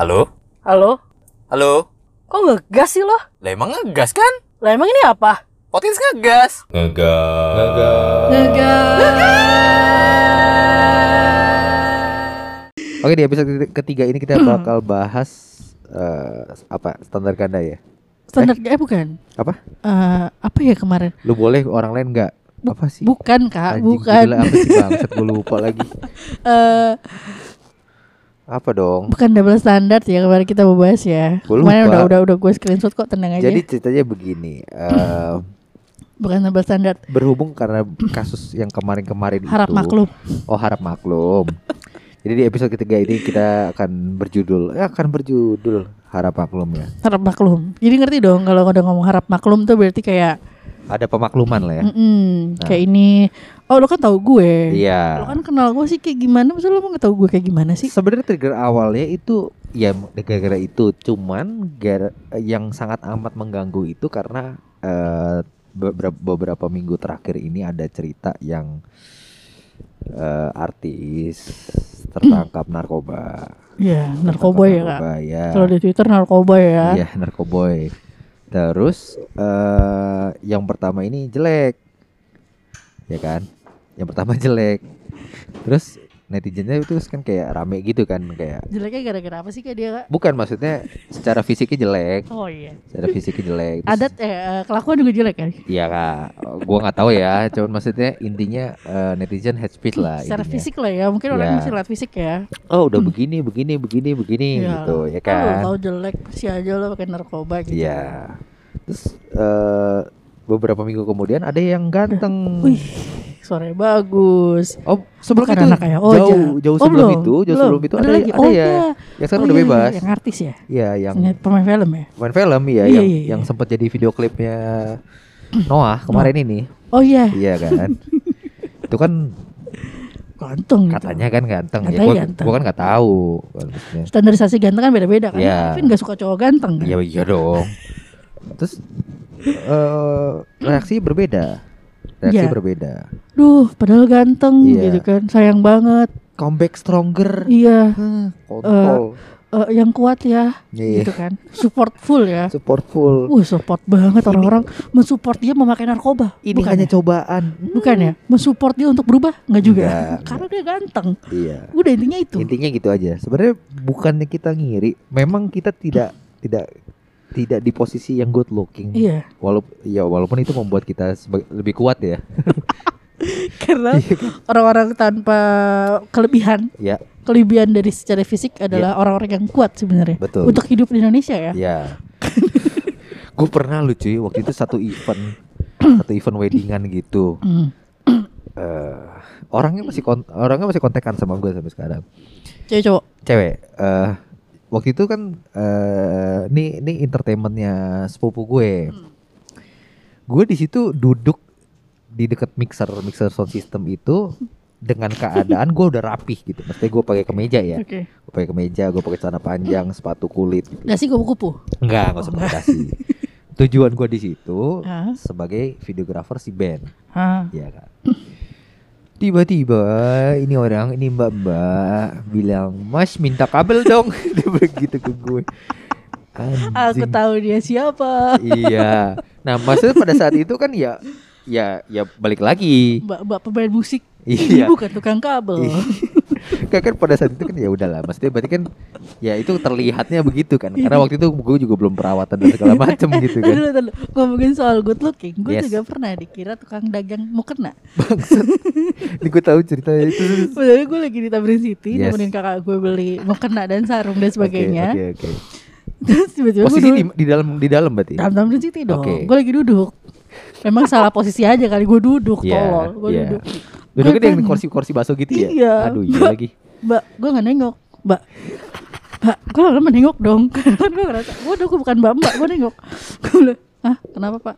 Halo? Halo? Halo? Kok ngegas sih lo? Lah emang ngegas kan? Lah emang ini apa? Potins ngegas. Ngegas. Oke di episode ketiga ini kita bakal bahas eh, apa standar ganda ya? Standar eh bukan. Apa? Eh, apa ya kemarin? Lu boleh orang lain nggak? Bu- Apa sih? Bukan kak, Anjing, bukan. gila, apa sih bangsat gue lupa lagi. Eh, Apa dong? bukan double standard ya kemarin kita bahas ya. Gua Kemarin udah udah udah gue screenshot kok tenang aja. Jadi ceritanya begini. eh, bukan double standard. berhubung karena kasus yang kemarin-kemarin Harap itu. maklum. Oh harap maklum. Jadi di episode ketiga ini kita akan berjudul, ya akan berjudul harap maklum ya. Harap maklum. Jadi ngerti dong kalau udah ngomong harap maklum tuh berarti kayak Ada pemakluman lah ya. mm-mm, kayak ini. Oh lo kan tahu gue. Lo Iya. kan kenal gue sih kayak gimana? Masa lo mau tahu gue kayak gimana sih? Sebenarnya trigger awalnya itu ya gara-gara itu, cuman gara- yang sangat amat mengganggu itu karena eh, beberapa, beberapa minggu terakhir ini ada cerita yang eh, artis tertangkap narkoba. Iya, narkoboy ya kak. Narkoba, ya. Kalau di Twitter narkoboy ya. Iya, narkoboy. Terus eh yang pertama ini jelek. Ya kan? Yang pertama jelek. Terus netizennya itu kan kayak rame gitu kan kayak Jeleknya gara-gara apa sih kak dia kak? bukan maksudnya secara fisiknya jelek, Oh iya. secara fisiknya jelek. Terus- Adat eh eh, kelakuan juga jelek kan? Iya kak, gua nggak tahu ya. Cuman maksudnya intinya eh, netizen head speech lah. Secara intinya. fisik lah ya, mungkin orang Ya. masih lihat fisik ya. Oh udah begini, begini, begini, begini Iya. gitu ya Oh, kan. tahu jelek sih aja lo pakai narkoba gitu. Iya. Terus eh, beberapa minggu kemudian ada yang ganteng. Wih, suaranya bagus. Oh, sebelum Bukan itu anak ya? Oh, jauh ja- jauh oh, sebelum belum? itu, jauh Belum? sebelum itu Ada ada, lagi? ada Oh, ya. iya. Ya sekarang Oh, udah iya, bebas. Yang artis ya? Iya, yang pemain film ya? main film iya, Iya, yang iya, iya. yang sempat jadi video klipnya Noah kemarin ini. Oh iya, Iya kan? itu kan ganteng gitu. katanya kan ganteng ya. Katanya Gua, ganteng. gua kan nggak tahu. Standarisasi ganteng kan beda-beda kan? Iya. Alvin gak suka cowok ganteng kan? Iya iya dong. Terus eh reaksi berbeda. Reaksi Iya. berbeda. Duh, padahal ganteng Iya. gitu kan. Sayang banget. Comeback stronger. Iya, Hah, kontol. eh, yang kuat ya. Iya. Gitu kan. Support full ya. Support full. Wah, support banget orang-orang mensupport dia memakai narkoba. Ini Bukan hanya ya? cobaan. Bukan ya? Mensupport dia untuk berubah? Enggak juga. Enggak, Karena dia ganteng. Iya. Udah intinya itu. Intinya gitu aja. Sebenarnya bukannya kita ngiri, memang kita tidak tidak tidak di posisi yang good looking. Iya. Walaupun ya walaupun itu membuat kita lebih kuat ya. Karena Iya kan? orang-orang tanpa kelebihan, ya, kelebihan dari secara fisik adalah orang-orang yang kuat sebenarnya. Iya. betul. Untuk hidup di Indonesia ya. Ya. Gue pernah lu cuy waktu itu satu event satu event weddingan gitu. Hmm. eh orangnya masih kon orangnya masih kontekan sama gue sampai sekarang. Cewek cowok. Cewek. eh waktu itu kan eh ini ini entertainmentnya sepupu gue. Gue di situ duduk di dekat mixer mixer sound system itu dengan keadaan gue udah rapih gitu. Maksudnya gue pakai kemeja ya. Oke. Gue pakai kemeja, gue pakai celana panjang, sepatu kulit. Gitu. Dasi kupu-kupu. Enggak, enggak usah pakai. Tujuan gue di situ sebagai videografer si band, ya kan. Tiba-tiba ini orang ini mbak-mbak bilang, Mas minta kabel dong, dia begitu ke gue. Aku tahu dia siapa. Iya. Nah maksudnya pada saat itu kan ya, ya, ya balik lagi. Mbak Mbak pemain musik. Iya. Ini bukan tukang kabel. Kan, kan pada saat itu kan ya udahlah, maksudnya berarti kan ya itu terlihatnya begitu kan. Karena waktu itu gue juga belum perawatan dan segala macem gitu kan. Dulu, dulu. Ngomongin soal good looking, gue Yes. juga pernah dikira tukang dagang mau kena. Bangsat. Ini gue tahu ceritanya itu. Padahal gue lagi di Tamrin City, Yes. nemenin kakak gue beli mau kena dan sarung dan sebagainya. Oke, oke. Terus tiba-tiba gue Posisi di, duduk di dalam di dalam berarti. dalam Tamrin City dong. Oke. Gue lagi duduk. Memang salah posisi aja kali gue duduk, Iya, tolol. Gue iya. duduk. Duduknya Gue yang kursi-kursi baso gitu ya? Iya. Aduh, iya lagi. Mbak, gue gak nengok. Mbak, Mbak, gue gak menengok dong. Kan gue ngerasa, gue bukan mbak mbak, gue nengok. Gue bilang, ah kenapa pak?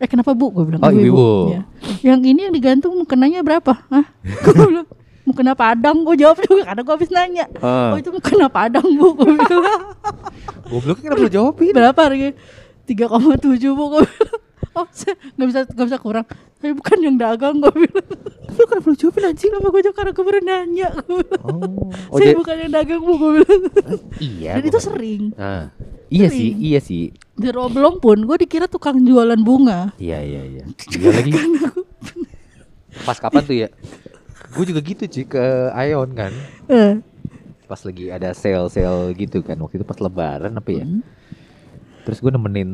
Eh kenapa bu? Gue bilang, Oh, "Ibu, ibu-ibu. Ya. Yang ini yang digantung mukenanya berapa? Hah? Gue bilang, mukena padang. Gue jawab juga karena gue habis nanya. Ah. Oh itu mukena padang bu. Gue bilang, Gobloknya kenapa lu jawabin? berapa harganya? 3,7 bu. Gue bilang, oh saya nggak bisa nggak bisa kurang saya bukan yang dagang gue bilang Lu kenapa lu jawabin anjing? kenapa gue jawab karena gue baru nanya gue. Oh, oh saya bukan yang dagang bu gue bilang iya. dan itu sering Ah, iya Sering. sih, iya sih. di Roblong pun gue dikira tukang jualan bunga Iya iya iya. Iya lagi. Pas kapan tuh ya? Gue juga gitu cuy ke Ion kan. eh Pas lagi ada sale-sale gitu kan. Waktu itu pas lebaran apa ya? Hmm. Terus gue nemenin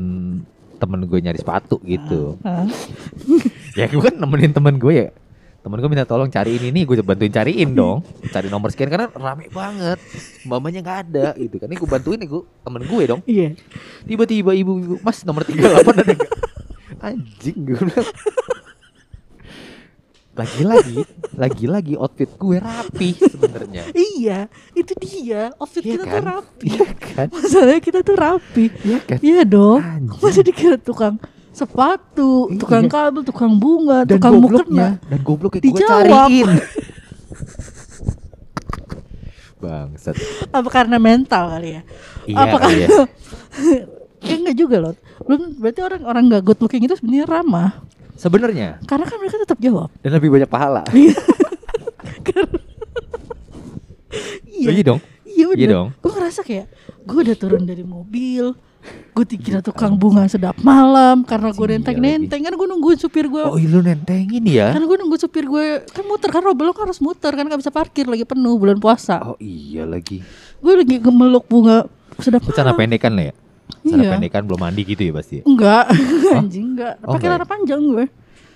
temen gue nyari sepatu gitu. Ya gue kan nemenin temen gue ya. Temen gue minta tolong cariin ini, gue bantuin cariin dong. Cari nomor sekian karena rame banget. Mamanya nggak ada gitu kan. Ini gue bantuin nih gue temen gue dong. iya Tiba-tiba ibu-ibu, mas nomor 38 ada nggak? Anjing gue bilang. Lagi-lagi, lagi-lagi outfit gue rapi sebenarnya. iya itu dia outfit Iya kita kan? tuh rapi Iya kan? masalahnya kita tuh rapi Iya kan? iya dong Anjing. masih dikira tukang sepatu Iya. tukang kabel tukang bunga Dan tukang mukena dan gobloknya gue cariin. Bangsat. apa karena mental kali ya Iya, apa karena iya. ya enggak juga loh belum berarti orang orang nggak good looking itu sebenarnya ramah Sebenarnya karena kan mereka tetap jawab dan lebih banyak pahala. iya Iya dong. iya bener Iya dong. gue ngerasa kayak gue udah turun dari mobil gue dikira tukang bunga sedap malam karena gue Iya nenteng nenteng kan gue nungguin supir gue Oh, iya, lu nentengin ya? karena gue nunggu supir gue kan muter kan Robel kan harus muter kan nggak bisa parkir lagi penuh bulan puasa Oh iya lagi. gue lagi gemeluk bunga sedap celana malam pendek kan ya? Celana Iya. pendek kan belum mandi gitu ya pasti. enggak. Anjing enggak. Oh, pakai enggak celana panjang gue.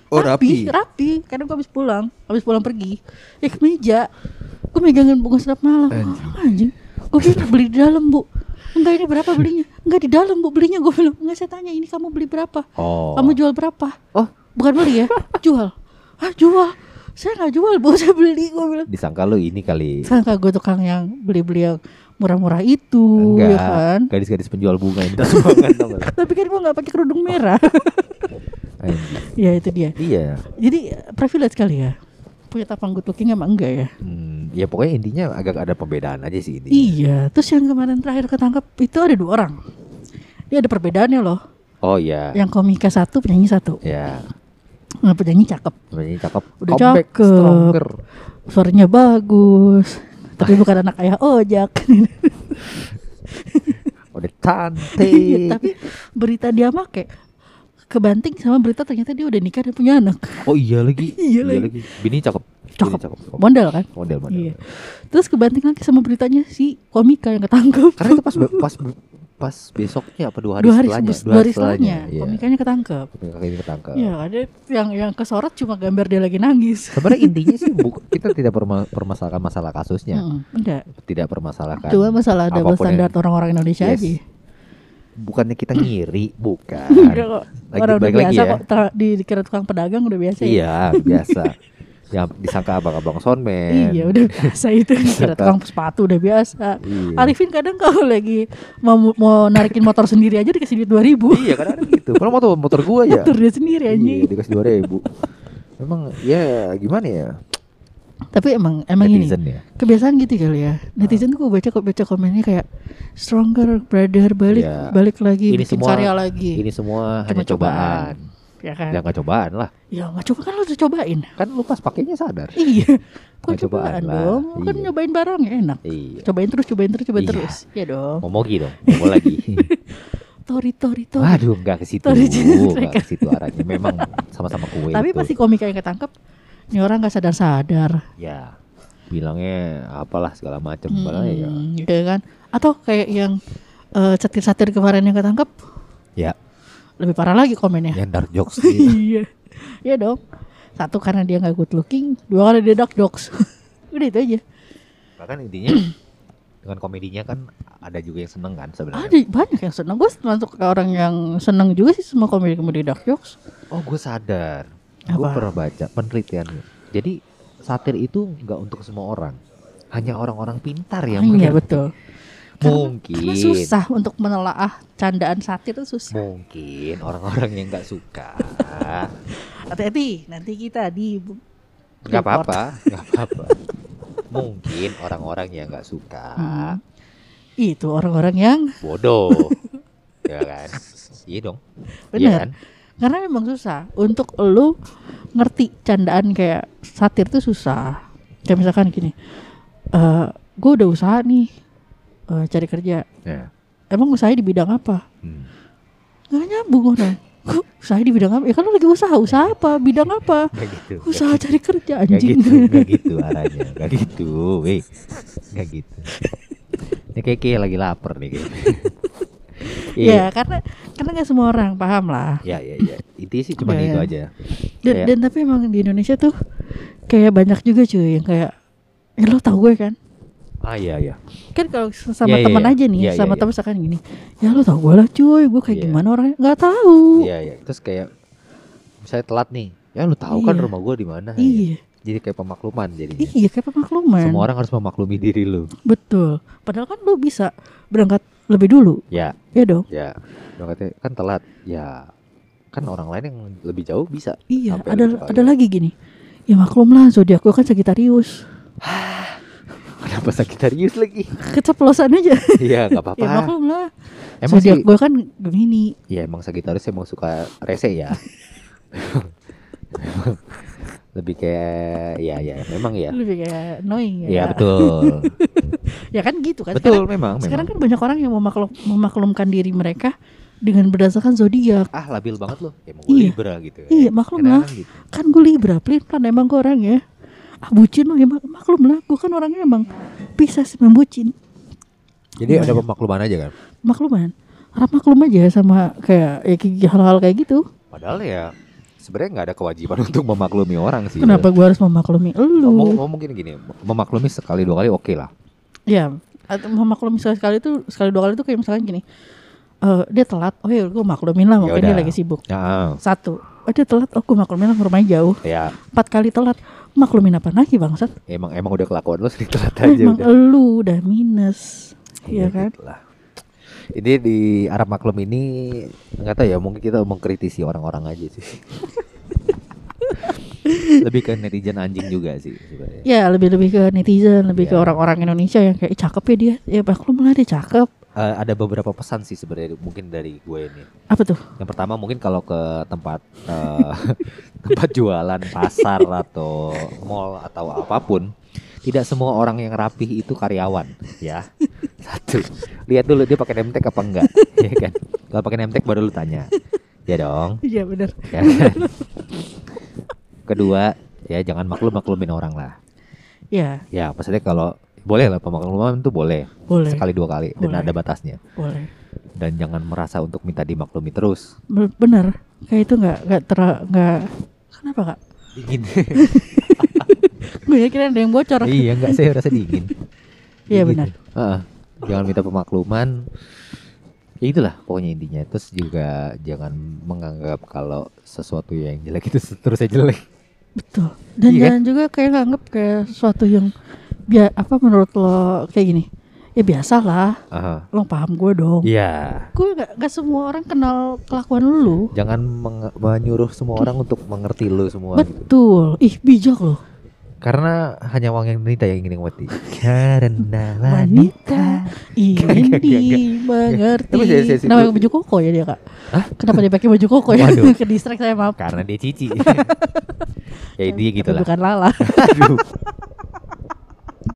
Oh, rapi rapi. rapi. Karena gue habis pulang habis pulang pergi. Ya ke meja. Gue megangin bunga sedap malam. Anjing. Oh, anjing. Gue bilang beli di dalam bu. Enggak ini berapa belinya? Enggak di dalam bu belinya. Gue bilang enggak saya tanya ini kamu beli berapa? Oh. kamu jual berapa? Oh, bukan beli ya? Jual. Ah jual. Saya nggak jual bu. Saya beli gue bilang. Disangka lu ini kali. sangka gue tukang yang beli-beli yang murah-murah itu Enggak. ya kan Gadis-gadis penjual bunga sumbangan tau gak? tapi kan gue nggak pakai kerudung merah ya itu dia Iya. jadi privilege kali ya punya tapang good looking emang enggak ya Hmm, ya pokoknya intinya agak ada pembedaan aja sih ini. iya terus yang kemarin terakhir ketangkep itu ada dua orang ini ada perbedaannya loh Oh iya. yang komika satu penyanyi satu Ya. nah, penyanyi cakep Sebenarnya cakep. Udah Comeback cakep. stronger. suaranya bagus tapi bukan anak ayah ojak Udah Iya, cantik. tapi berita dia make kebanting sama berita ternyata dia udah nikah dan punya anak Oh iya lagi. Iya lagi. Bini cakep. Cakep. Bini cakep. Modal kan Model model. iya terus kebanting lagi sama beritanya si komika yang ketangkep Karena itu pas pas pas besoknya apa dua hari dua hari setelahnya? dua hari setelahnya Iya. komikanya ketangkep Komika ini ketangkep. Iya, ada yang yang kesorot cuma gambar dia lagi nangis. Sebenarnya intinya sih bu- kita tidak perma- permasalahkan masalah kasusnya, Mm, enggak. tidak permasalahkan. Cuma masalah double standar orang-orang Indonesia Yes. aja. Bukannya kita ngiri, bukan. Kok. Lagi- Orang udah balik lagi biasa ya. kok di dikira tukang pedagang udah biasa ya. Iya, biasa. Yang disangka abang-abang soundman. Iya, udah biasa itu dikira tukang sepatu udah biasa. Iya. Arifin kadang kalau lagi mau mau narikin motor sendiri aja dikasih duit 2000. Iya, kadang-kadang gitu. Padahal motor motor gua ya. Motor dia sendiri Iya, anjing. dikasih dua ribu. Memang ya gimana ya? Tapi emang emang ini Netizen ya. kebiasaan gitu kali ya. Netizen tuh gue baca kok baca komennya kayak stronger brother balik Iya. balik lagi Ini bikin semua karya lagi. Ini semua Cuma hanya cobaan. Ya kan? Ya nggak cobaan lah. Ya nggak coba kan lo udah cobain. Kan lu pas pakainya sadar. Iya. Kok Nggak cobaan cobaan dong? Kan Iya. nyobain barang ya enak. Iya. Cobain terus, cobain terus, cobain Iya. terus. Ya dong. Momogi dong. Momo lagi. Tori, tori, tori. Waduh, nggak ke situ. Tori Nggak ke situ arahnya. Memang sama-sama kue. Tapi betul. pasti komika yang ketangkep, ini orang nggak sadar-sadar. ya bilangnya apalah segala macam ya Hmm, gitu kan? Atau kayak yang eh, satir-satir kemarin yang ketangkep, ya lebih parah lagi komennya. yang dark jokes. Iya. Iya dong. Satu karena dia nggak good looking, dua karena dia dark jokes. Udah itu aja. bahkan intinya dengan komedinya kan ada juga yang seneng kan sebenarnya Ada banyak yang seneng. Gue termasuk orang yang seneng juga sih sama komedi-komedi dark jokes. oh gue sadar gue pernah baca penelitian jadi satir itu nggak untuk semua orang hanya orang-orang pintar yang Iya betul. Mungkin Karena susah untuk menelaah candaan satir itu susah. mungkin orang-orang yang nggak suka Hati-hati, nanti kita di nggak report. apa-apa nggak apa-apa mungkin orang-orang yang nggak suka Hmm. Itu orang-orang yang bodoh ya kan iya dong Iya Bener. kan? karena memang susah untuk lu ngerti candaan kayak satir tuh susah kayak misalkan gini eh gue udah usaha nih eh, cari kerja Ya. emang usahanya di bidang apa Hmm. nggak nyambung orang Kok usaha di bidang apa ya kan lu lagi usaha usaha apa bidang apa Gak gitu. usaha cari kerja Gak anjing gitu, gak gitu arahnya, gak gitu, weh, gak gitu. Ini kayak, kayak lagi lapar nih kayaknya. ya karena karena nggak semua orang paham lah Ya, ya, ya. Intinya sih cuma Ya, itu ya. aja. dan, Kayak- dan tapi emang di Indonesia tuh kayak banyak juga cuy yang kayak ya lo tau gue kan Ah, iya, iya. kan kalau sama Iya, iya, teman iya. aja nih Iya, sama iya, teman misalkan gini ya lo tau gue lah cuy gue kayak Iya. gimana orangnya nggak tahu Iya, iya. Terus kayak misalnya telat nih. Ya lu tahu kan Iya. rumah gua di mana. iya Jadi kayak pemakluman jadinya. iya kayak pemakluman Semua orang harus memaklumi diri lu. betul padahal kan lo bisa berangkat lebih dulu Ya, ya dong ya. Dong katanya kan telat. Ya. Kan orang lain yang lebih jauh bisa. iya ada ada lagi gini ya maklum lah zodiak gue kan Sagittarius Kenapa Sagittarius lagi? keceplosan aja Iya, nggak apa-apa. ya maklum lah Emang sih, gue kan Gemini ya emang Sagittarius emang suka rese ya. lebih kayak ya ya memang ya. lebih kayak annoying ya Iya betul. ya kan gitu kan betul sekarang, memang sekarang memang. kan banyak orang yang memaklum, memaklumkan diri mereka dengan berdasarkan zodiak Ah labil banget loh. Emang gue Iya. Libra gitu. ya. Iya, maklum lah. Gitu. kan gue libra pelin pelan emang gue orangnya ah bucin loh ya mak- maklum lah gue kan orangnya emang bisa sih membucin Jadi Iya. ada pemakluman aja kan. makluman. Harap maklum aja sama kayak ya, kayak hal-hal kayak gitu. Padahal ya sebenarnya nggak ada kewajiban untuk memaklumi orang sih. kenapa gue harus memaklumi lu? Ngomong gini gini, memaklumi sekali dua kali oke lah. ya atau memaklumi sekali sekali itu sekali dua kali itu kayak misalkan gini. Eh dia telat. Oh ya gue maklumin lah mungkin dia Yaudah. lagi sibuk. Ya, satu. Oh dia telat. Oh gue maklumin lah rumahnya jauh. Ya empat kali telat maklumin apa lagi bangsat emang emang udah kelakuan lo sering telat aja emang udah. lu udah minus Iya kan? gitu lah. Ini di Arab maklum ini nggak tahu ya mungkin kita mengkritisi orang-orang aja sih. Lebih ke netizen anjing juga sih sebenarnya. Ya lebih lebih ke netizen, lebih ke Iya. orang-orang Indonesia yang kayak "Ih, cakep ya dia, ya maklum lah dia cakep. Eh, ada beberapa pesan sih sebenarnya mungkin dari gue ini. Apa tuh? Yang pertama mungkin kalau ke tempat eh, tempat jualan pasar atau mall atau apa pun, tidak semua orang yang rapih itu karyawan, ya. Satu, lihat dulu dia pakai tag apa enggak, ya kan? Kalau pakai tag baru lu tanya, ya dong. Iya benar. Ya kan? Kedua, ya jangan maklum maklumin orang lah. Ya Ya maksudnya kalau boleh lah pemakluman itu boleh boleh, sekali dua kali dan Boleh. ada batasnya. boleh. Dan jangan merasa untuk minta dimaklumi terus. Be- Bener. Kayak itu nggak nggak ter nggak kenapa kak? Dingin. Gue kira ada yang bocor. iya enggak saya rasa dingin. Iya, benar. Heeh. jangan minta pemakluman. Ya itulah pokoknya intinya. Terus juga jangan menganggap kalau sesuatu yang jelek itu terus aja jelek. Betul. Dan Iya kan? jangan juga kayak nganggep kayak sesuatu yang biar apa menurut lo kayak gini. Ya biasa lah, Aha. lo paham gue dong. Iya. Gue gak, gak semua orang kenal kelakuan lu. Jangan menyuruh semua orang untuk mengerti lu semua gitu. Betul. Ih bijak loh. Karena hanya wangi wanita yang ingin mengerti. Karena Wanita ingin dimengerti. Tapi saya- saya- Kenapa pakai baju koko ya dia kak? Kenapa dia pakai baju koko ya? Waduh. Ke distract saya maaf. Karena dia cici. ya dia gitu lah. Bukan lala. Aduh.